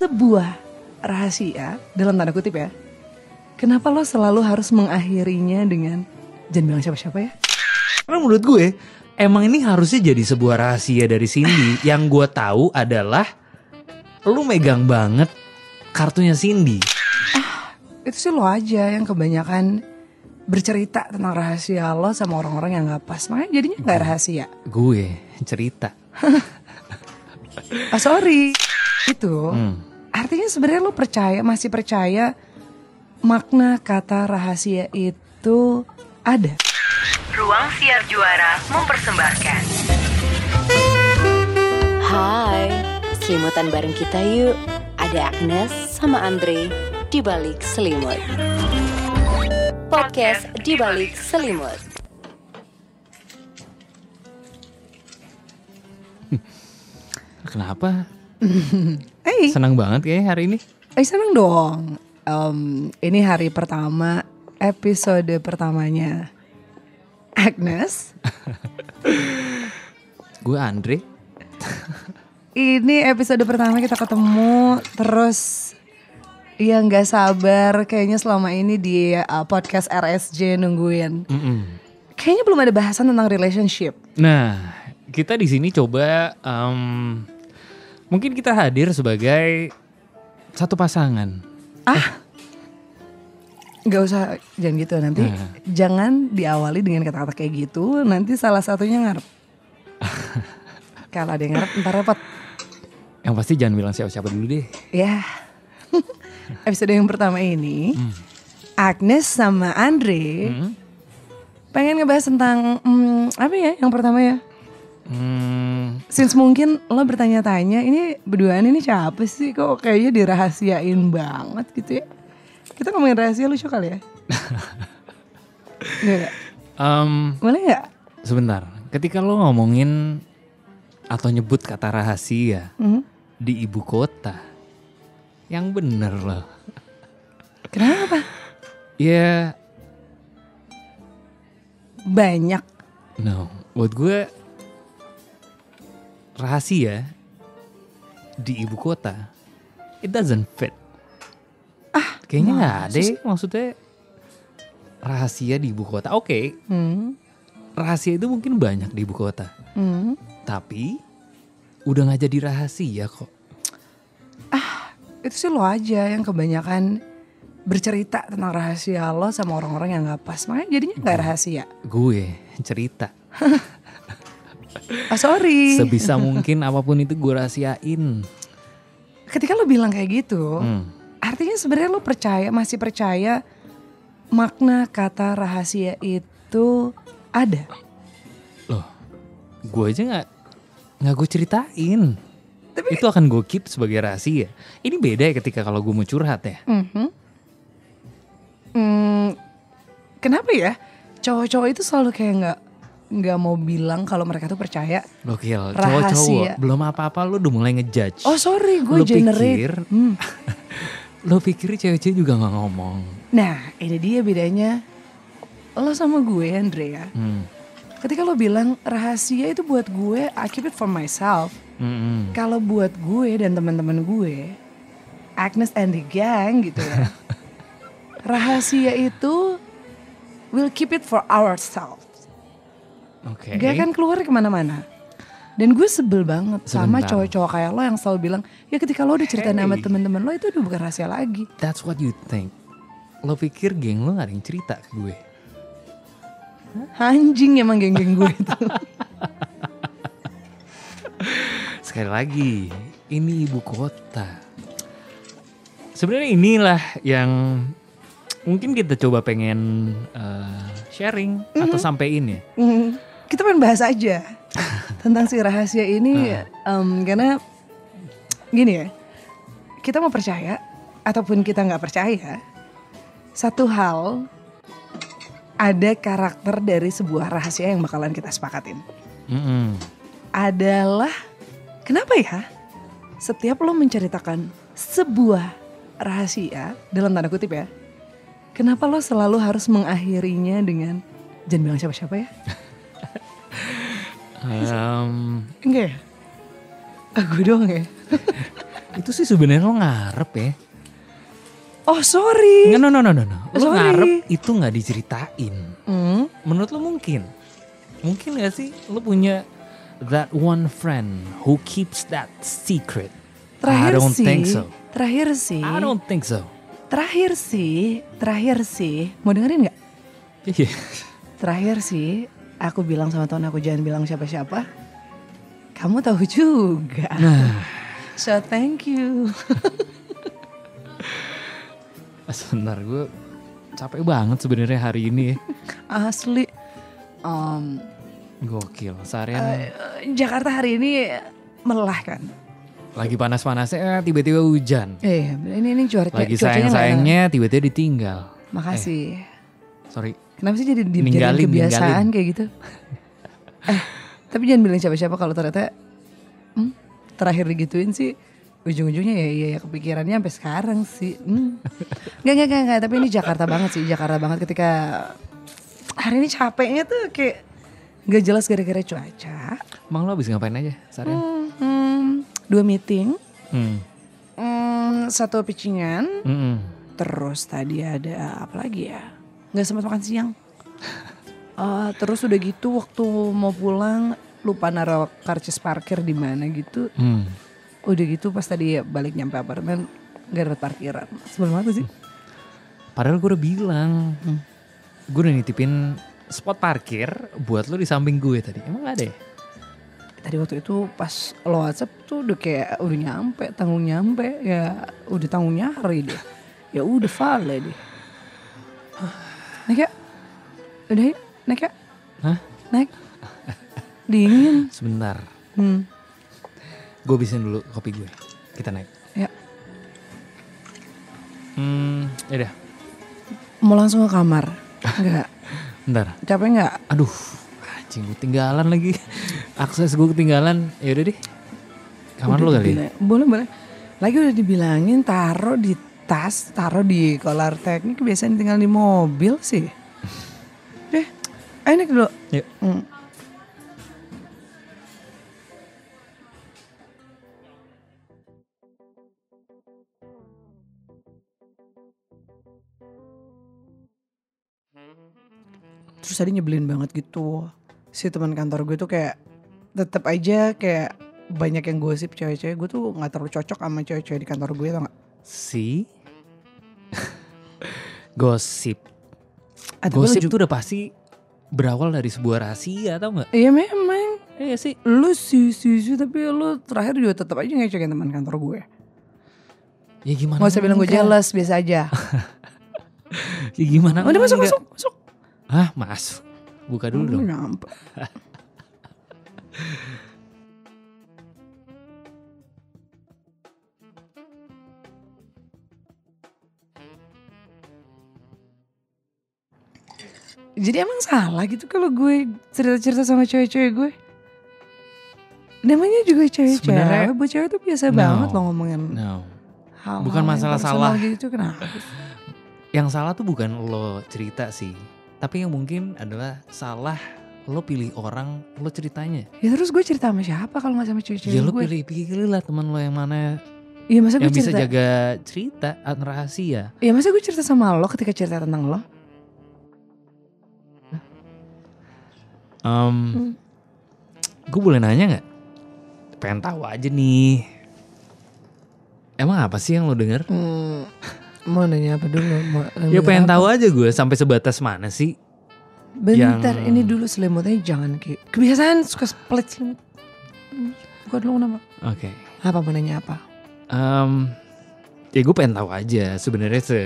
sebuah rahasia dalam tanda kutip ya. Kenapa lo selalu harus mengakhirinya dengan jangan bilang siapa-siapa ya? Karena menurut gue emang ini harusnya jadi sebuah rahasia dari Cindy. Yang gue tahu adalah lu megang banget kartunya Cindy. Itu sih lo aja yang kebanyakan bercerita tentang rahasia lo sama orang-orang yang gak pas. Makanya jadinya gak rahasia. Gue cerita. Ah sorry. Itu Hmm. Artinya sebenarnya lo percaya, masih percaya makna kata rahasia itu ada. Ruang Siar Juara mempersembahkan Hai, selimutan bareng kita yuk. Ada Agnes sama Andre di balik selimut. Podcast di balik selimut. Kenapa? Eh, Senang banget kayak hari ini. eh seneng dong. Em, ini hari pertama, episode pertamanya. Agnes, Gue Andre. ini episode pertama kita ketemu terus ya nggak sabar kayaknya selama ini di uh, podcast RSJ nungguin. Mm-mm. Kayaknya belum ada bahasan tentang relationship. Nah, kita di sini coba em, mungkin kita hadir sebagai satu pasangan. Nggak usah jangan gitu nanti. Nah. Jangan diawali dengan kata-kata kayak gitu. Nanti salah satunya ngarep. Kalau ada yang ngarep ntar repot. Yang pasti jangan bilang siapa-siapa dulu deh. Ya. Episode yang pertama ini Agnes sama Andre Hmm? pengen ngebahas tentang hmm, apa ya yang pertama ya? Hmm, Since mungkin lo bertanya-tanya ini berduaan ini siapa sih kok kayaknya dirahasiain banget gitu ya? Kita ngomongin rahasia lucu kali ya? Nggak, em, boleh nggak? sebentar. Ketika lo ngomongin atau nyebut kata rahasia Mhm. di ibu kota, yang bener loh. Kenapa? Ya, Banyak. no. Buat gue rahasia di ibu kota, it doesn't fit. Ah, kayaknya nggak ada. ya, Maksudnya rahasia di ibu kota. Oke, Hmm. rahasia itu mungkin banyak di ibu kota, Hmm. tapi udah nggak jadi rahasia kok. Itu sih lo aja yang kebanyakan bercerita tentang rahasia lo sama orang-orang yang gak pas. Makanya jadinya gak rahasia. Gue cerita Ah sorry. sebisa mungkin apa pun itu gue rahasiain. Ketika lo bilang kayak gitu, Hmm. artinya sebenarnya lo percaya, masih percaya makna kata rahasia itu ada. Loh, gue aja nggak nggak gue ceritain. Tapi- itu akan gue keep sebagai rahasia. Ini beda ya ketika kalau gue mau curhat ya. Mhm. Hmm, kenapa ya? Cowok-cowok itu selalu kayak nggak nggak mau bilang kalau mereka tuh percaya. Gokil, cowok-cowok belum apa-apa lu udah mulai ngejudge. Oh sorry, gue generate. pikir, Hmm. lo pikir cewek-cewek juga nggak ngomong. Nah, ini dia bedanya lo sama gue, Andrea. Hmm. Ketika lo bilang rahasia itu buat gue, I keep it for myself. Mm-mm. Kalau buat gue dan teman-teman gue, Agnes and the gang gitu ya. rahasia itu we'll keep it for ourselves. Oke. Gak akan keluar ke mana-mana. Dan gue sebel banget sama Sebentar. cowok-cowok kayak lo yang selalu bilang, ya ketika lo udah ceritain sama Hey. teman-teman lo itu udah bukan rahasia lagi. That's what you think. Lo pikir geng lo gak ada yang cerita ke gue? Anjing emang geng-geng gue itu. Sekali lagi, ini ibu kota. Sebenarnya inilah yang mungkin kita coba pengen eh, sharing atau sampein ya. Hmm, kita pengen bahas aja tentang si rahasia ini em, karena gini ya kita mau percaya ataupun kita nggak percaya satu hal ada karakter dari sebuah rahasia yang bakalan kita sepakatin. Mm-mm. adalah kenapa ya? Setiap lo menceritakan sebuah rahasia dalam tanda kutip ya kenapa lo selalu harus mengakhirinya dengan jangan bilang siapa-siapa ya Em, enggak ya aku doang ya Itu sih sebenarnya lo ngarep ya. Oh sorry. Nggak, no, no, no, no, no. Lo Sorry. ngarep itu nggak diceritain. Hmm. Menurut lo mungkin? Mungkin gak sih lo punya that one friend who keeps that secret? Terakhir I don't sih. think so. Terakhir sih. I don't think so. Terakhir sih. Terakhir sih. Mau dengerin nggak? Iya. Terakhir sih. Aku bilang sama teman aku jangan bilang siapa-siapa. Kamu tahu juga. Nah, So thank you. sebentar gue capek banget sebenarnya hari ini. Asli. Um, Gokil. Seharian eh, Jakarta hari ini melelahkan. lagi panas-panasnya eh, tiba-tiba hujan. Eh, ini ini cuaca Lagi sayang-sayangnya tiba-tiba ditinggal. Makasih. Sorry. Kenapa sih jadi di, Ninggalin, jadi kebiasaan ninggalin. kayak gitu? eh, tapi jangan bilang siapa-siapa kalau ternyata hmm, terakhir digituin sih ujung-ujungnya ya iya ya kepikirannya sampai sekarang sih. Hmm. Gak, gak, gak, gak, tapi ini Jakarta banget sih, Jakarta banget ketika hari ini capeknya tuh kayak gak jelas gara-gara cuaca. Emang lo habis ngapain aja seharian? Hmm, hmm, dua meeting, Hmm. hmm, satu pitchingan, Mm-mm. Terus tadi ada apa lagi ya? Nggak sempat makan siang. Eh, terus udah gitu waktu mau pulang lupa naruh karcis parkir di mana gitu. Hmm. Udah gitu pas tadi balik nyampe apartemen nggak dapat parkiran. Sebelum apa sih? Padahal gue udah bilang, gue udah nitipin spot parkir buat lo di samping gue tadi. Emang gak ada ya? Tadi waktu itu pas lo WhatsApp tuh udah kayak udah nyampe, tanggung nyampe ya udah tanggung nyari deh. Ya udah vale deh. Naik ya? Udah ya? Naik ya? Hah? Naik? Dingin. Sebentar, Hmm. gue habisin dulu kopi gue. Kita naik. Ya. Hmm, yaudah. Mau langsung ke kamar? Enggak. Bentar. Capek enggak? Aduh, anjing gue ketinggalan lagi. Akses gue ketinggalan. Yaudah deh. Kamar lo kali ya? Boleh, boleh. Lagi udah dibilangin taruh di tas, taruh di kolar teknik. Biasanya tinggal di mobil sih. Deh, ayo naik dulu. Yuk. Hmm. Terus tadi nyebelin banget gitu. Si teman kantor gue tuh kayak tetap aja kayak banyak yang gosip cewek-cewek gue tuh nggak terlalu cocok sama cewek-cewek di kantor gue tau gak? Si gosip. Lu Gosip tuh udah pasti berawal dari sebuah rahasia tau nggak? Iya memang. Iya sih. Lu sih sih sih tapi lu terakhir juga tetap aja ngecekin teman kantor gue. Ya gimana? Gak usah bilang gue jealous biasa aja. Ya gimana? Udah masuk masuk masuk. Hah masuk. Buka dulu dong. nyampe. Jadi emang salah gitu kalau gue cerita-cerita sama cewek-cewek gue. Namanya juga cewek-cewek. Buat cewek tuh biasa No. banget loh ngomongin No. hal-hal bukan yang masalah salah. gitu kenapa? Yang salah tuh bukan lo cerita sih. Tapi yang mungkin adalah salah lo pilih orang lo ceritanya. Ya terus gue cerita sama siapa kalau gak sama cewek-cewek ya lo gue? pilih-pilih lah teman lo yang mana Iya masa gue yang bisa cerita. jaga cerita ah, rahasia. Iya masa gue cerita sama lo ketika cerita tentang lo? Em, Hmm. Gue boleh nanya nggak? Pengen tahu aja nih. Emang apa sih yang lo denger? Hmm, mau nanya apa dulu? Mau, Ya pengen tahu aja gue sampai sebatas mana sih? Bentar, yang- ini dulu selimutnya jangan ke kebiasaan suka split selimut. Buka dulu kenapa? Oke. Apa mau nanya apa? Em, ya gue pengen tahu aja sebenarnya se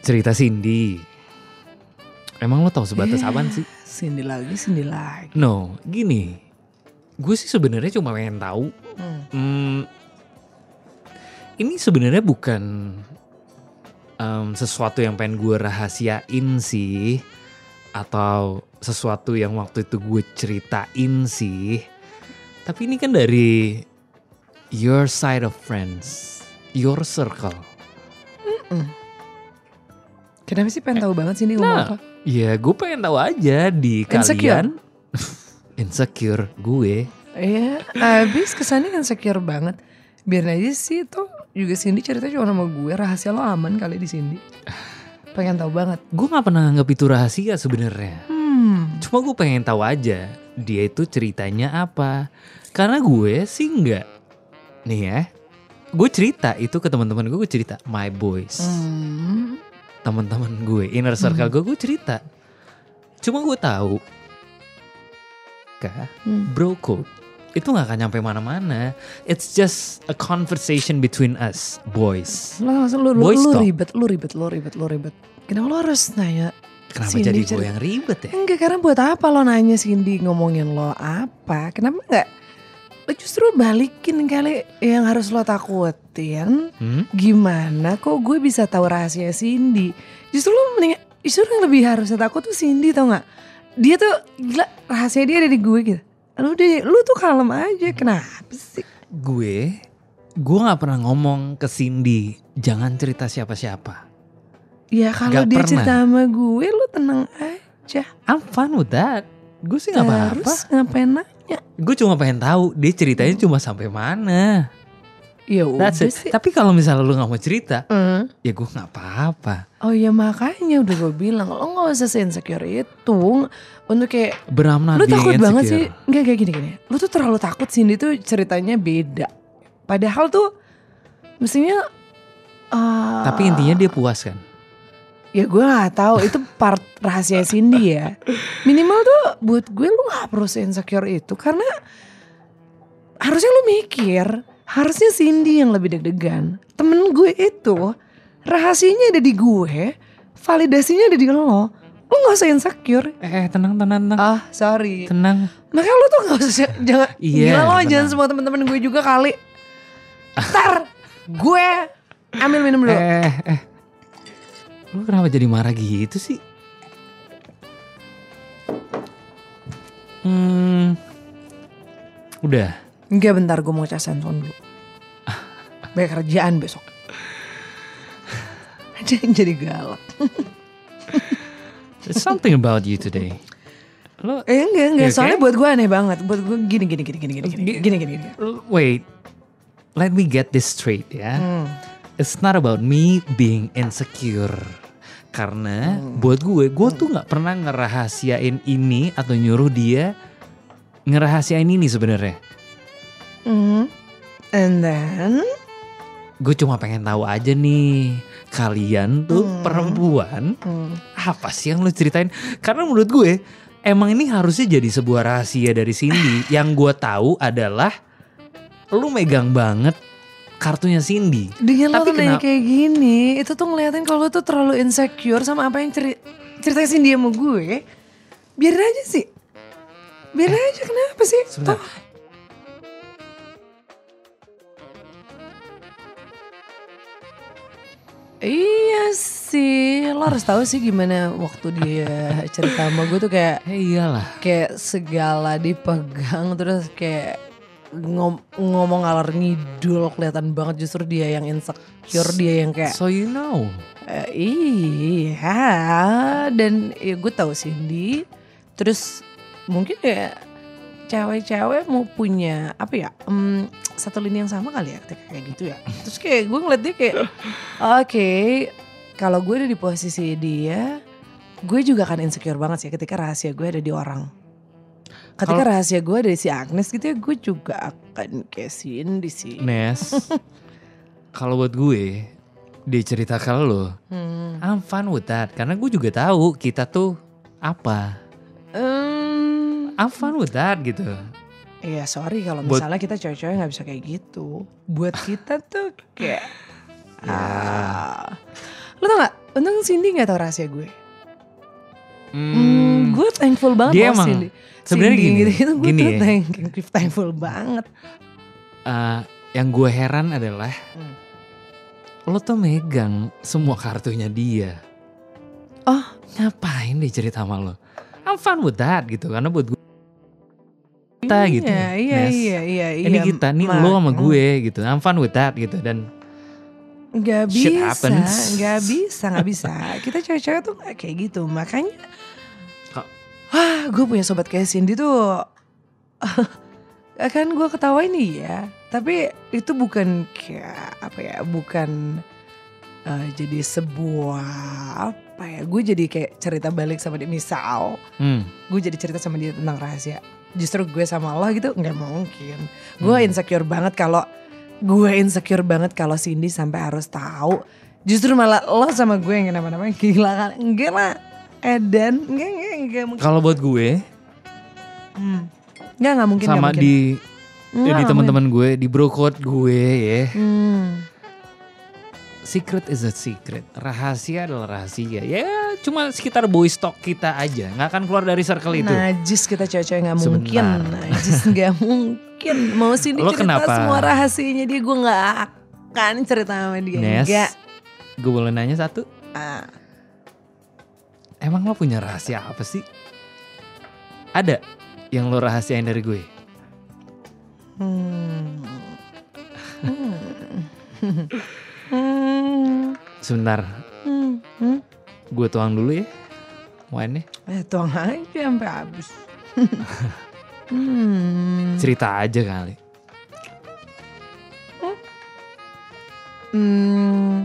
cerita Cindy. Emang lo tahu sebatas Eh. apaan sih? Cindy lagi, Cindy lagi. No, gini. Gue sih sebenarnya cuma pengen tahu. Hmm. hmm, ini sebenarnya bukan em, sesuatu yang pengen gue rahasiain sih, atau sesuatu yang waktu itu gue ceritain sih. Tapi ini kan dari your side of friends, your circle. Kenapa sih pengen tahu banget sih ini ngomong Nah, apa? Ya gue pengen tahu aja di Insecure? kalian insecure gue Iya, abis kesannya insecure banget. Biarin aja sih tuh juga Cindy cerita cuma sama gue rahasia lo aman kali di Cindy. Pengen tahu banget. Gue nggak pernah anggap itu rahasia sebenarnya. Hmm. Cuma gue pengen tahu aja dia itu ceritanya apa. Karena gue sih nggak. Nih ya, gue cerita itu ke teman-teman gue, gue cerita my boys, Hmm. Teman-teman gue, inner circle gue, gue cerita. Cuma gue tahu, kah, Hmm. bro code itu nggak akan nyampe mana-mana. It's just a conversation between us boys. Lo, lu, lu, Boys lu talk. ribet, lu ribet, lu ribet, lu ribet. Kenapa lo harus nanya? Kenapa Cindy jadi gue yang ribet ya? Enggak, karena buat apa lo nanya Cindy ngomongin lo apa? Kenapa enggak? Lo justru balikin kali yang harus lo takutin. Hmm? Gimana kok gue bisa tahu rahasia Cindy? Justru lo mending, justru yang lebih harus takut tuh Cindy tau gak? Dia tuh gila rahasia dia ada di gue gitu. Lu deh, lu tuh kalem aja. Kenapa sih? Gue, gue nggak pernah ngomong ke Cindy, jangan cerita siapa-siapa. Ya kalau Nggak dia pernah. cerita sama gue, lu tenang aja. I'm fine with that. Gue sih nggak apa-apa. Terus ngapain nanya? Gue cuma pengen tahu dia ceritanya cuma sampai mana. Ya udah sih. Tapi kalau misalnya lu nggak mau cerita, Hmm. ya gue nggak apa-apa. Oh ya makanya udah gue bilang lo gak usah insecure itu untuk kayak Beramah lu takut banget sih nggak kayak gini gini. Lu tuh terlalu takut Cindy tuh ceritanya beda. Padahal tuh mestinya eh, Tapi intinya dia puas kan. Ya gue nggak tahu itu part rahasia Cindy ya. Minimal tuh buat gue lu gak perlu insecure itu karena harusnya lu mikir harusnya Cindy yang lebih deg-degan. Temen gue itu rahasianya ada di gue, validasinya ada di lo. Lu gak usah insecure. Eh tenang tenang tenang. Ah sorry. Tenang. Makanya lu tuh gak usah jangan Iya, gila lo tenang. jangan semua temen-temen gue juga kali. Ntar gue ambil minum dulu. Eh eh. Lu kenapa jadi marah gitu sih? Hmm. Udah. Enggak bentar gue mau cas handphone dulu. Banyak kerjaan besok. Jadi jadi galak. There's something about you today. Lo Eh enggak enggak You soalnya okay? buat gue aneh banget. Buat gue gini gini gini gini gini gini Gi- gini gini. gini. wait. Let me get this straight ya. Hmm. It's not about me being insecure. Karena Hmm. buat gue, gue tuh nggak pernah ngerahasiain ini atau nyuruh dia ngerahasiain ini sebenarnya. Hmm. And then Gue cuma pengen tahu aja nih, kalian tuh Hmm. perempuan hmm. apa sih yang lu ceritain? Karena menurut gue emang ini harusnya jadi sebuah rahasia dari Cindy. yang gue tahu adalah lu megang banget kartunya Cindy. Dengan lo Tapi tuh nanya kenapa- kayak gini, itu tuh ngeliatin kalau lo tuh terlalu insecure sama apa yang ceri ceritain dia sama gue. Biarin aja sih. Biarin aja kenapa sih? Sebentar. Toh, Iya sih, lo harus tahu sih gimana waktu dia cerita sama gue tuh kayak Ya iyalah. kayak segala dipegang terus kayak ngom- ngomong ngalor ngidul kelihatan banget justru dia yang insecure dia yang kayak So you know. "Eh, iya. Dan ya gue tahu Cindy. Terus mungkin ya cewek-cewek mau punya apa ya em, satu lini yang sama kali ya ketika kayak gitu ya. Terus kayak gue ngeliat dia kayak oke kalau gue ada di posisi dia gue juga akan insecure banget sih ketika rahasia gue ada di orang ketika Kalau- rahasia gue ada si Agnes gitu ya gue juga akan kayak Cindy sih Nes. kalau buat gue, dia cerita ke lo, hmm. I'm fine with that. Karena gue juga tahu kita tuh apa. Em, I'm fine with that gitu. Iya sorry kalau Buat- misalnya kita cewek-cewek nggak bisa kayak gitu. Buat kita tuh kayak Ya. ah. Lo tau gak? Untung Cindy gak tau rahasia gue. Hmm, Hmm, gue thankful banget Dia emang- sebenarnya gini, gitu, itu gue tuh ya. thank- thankful banget. eh, yang gue heran adalah Hmm. lo tuh megang semua kartunya dia. Oh. ngapain dia cerita sama lo? I'm fine with that gitu karena buat gue kita gitu. Iya, iya, Nes. iya, iya, iya. Ini kita nih lo sama gue gitu. I'm fine with that gitu dan Gak bisa, gak bisa, gak bisa. Kita cewek-cewek tuh gak kayak gitu. Makanya, wah gue punya sobat kayak Cindy tuh Kan gue ketawain iya, tapi itu bukan kayak apa ya, bukan eh, jadi sebuah apa ya, gue jadi kayak cerita balik sama dia. Misal, Hmm. gue jadi cerita sama dia tentang rahasia. Justru gue sama lo gitu nggak mungkin. Gue Hmm. insecure banget kalau gue insecure banget kalau Cindy sampai harus tahu. Justru malah lo sama gue yang nama-nama gila kan? Enggak lah. Edan, enggak enggak enggak mungkin. Kalau buat gue Hmm. Enggak enggak mungkin. nggak sama mungkin. di Nggak, di nggak teman-teman gue di bro code gue ya. Hmm. Secret is a secret. Rahasia adalah rahasia. Ya cuma sekitar boys talk kita aja. nggak akan keluar dari circle itu. Najis kita cewek-cewek nggak mungkin. Najis nggak mungkin. Mau Cindy Lo cerita kenapa? semua rahasianya dia gue nggak akan cerita sama dia. Nes, Enggak. gue boleh nanya satu. Ah. Emang lo punya rahasia apa sih? Ada yang lo rahasiain dari gue? Hmm. Hmm. Hmm. Sebentar, Hmm. Hmm. gue tuang dulu ya. Wine-nya. Eh tuang aja sampai habis. hmm. Cerita aja kali. Hmm.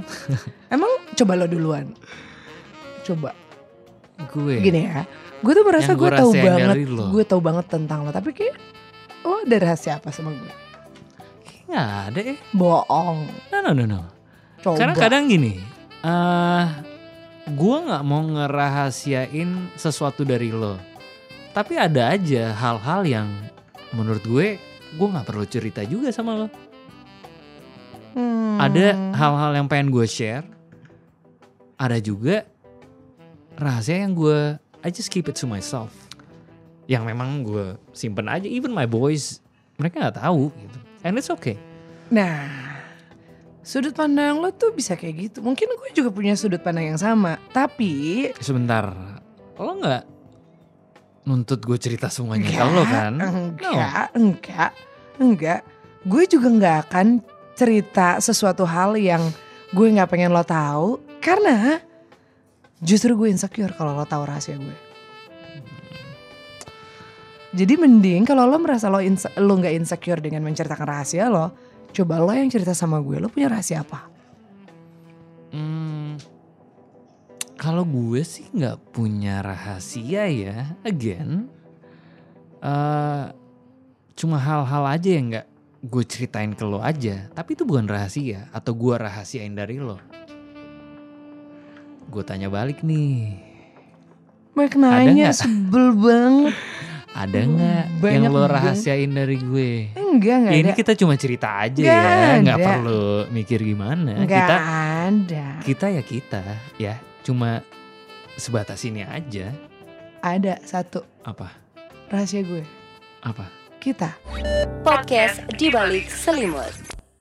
Emang coba lo duluan. Coba. Gue. Gini ya. Gue tuh merasa gue tahu banget. Gue tahu banget tentang lo. Tapi kayak lo ada rahasia apa sama gue? Kayaknya ada ya. Bohong. No, no, no, no. Coba. Karena kadang gini. eh gue nggak mau ngerahasiain sesuatu dari lo. Tapi ada aja hal-hal yang menurut gue gue nggak perlu cerita juga sama lo. Hmm. Ada hal-hal yang pengen gue share. Ada juga rahasia yang gue I just keep it to myself. Yang memang gue simpen aja. Even my boys mereka nggak tahu gitu. And it's okay. Nah, sudut pandang lo tuh bisa kayak gitu. Mungkin gue juga punya sudut pandang yang sama. Tapi Sebentar, lo nggak nuntut gue cerita semuanya ke lo kan? Enggak, enggak, enggak. Gue juga nggak akan cerita sesuatu hal yang gue nggak pengen lo tahu karena justru gue insecure kalau lo tahu rahasia gue. Jadi mending kalau lo merasa lo inse- lo nggak insecure dengan menceritakan rahasia lo, coba lo yang cerita sama gue. Lo punya rahasia apa? Hmm, kalau gue sih nggak punya rahasia ya. Again, eh cuma hal-hal aja yang nggak gue ceritain ke lo aja. Tapi itu bukan rahasia atau gue rahasiain dari lo. Gue tanya balik nih, Baik nanya nggak? sebel banget. ada nggak yang lo rahasiain dari gue? Enggak, enggak Ya, ini ada. kita cuma cerita aja Nggak ya, nggak ada. perlu mikir gimana. Enggak Kita ada. kita ya kita ya, cuma sebatas ini aja. Ada satu Apa? rahasia gue. Apa? Kita. Podcast di balik selimut.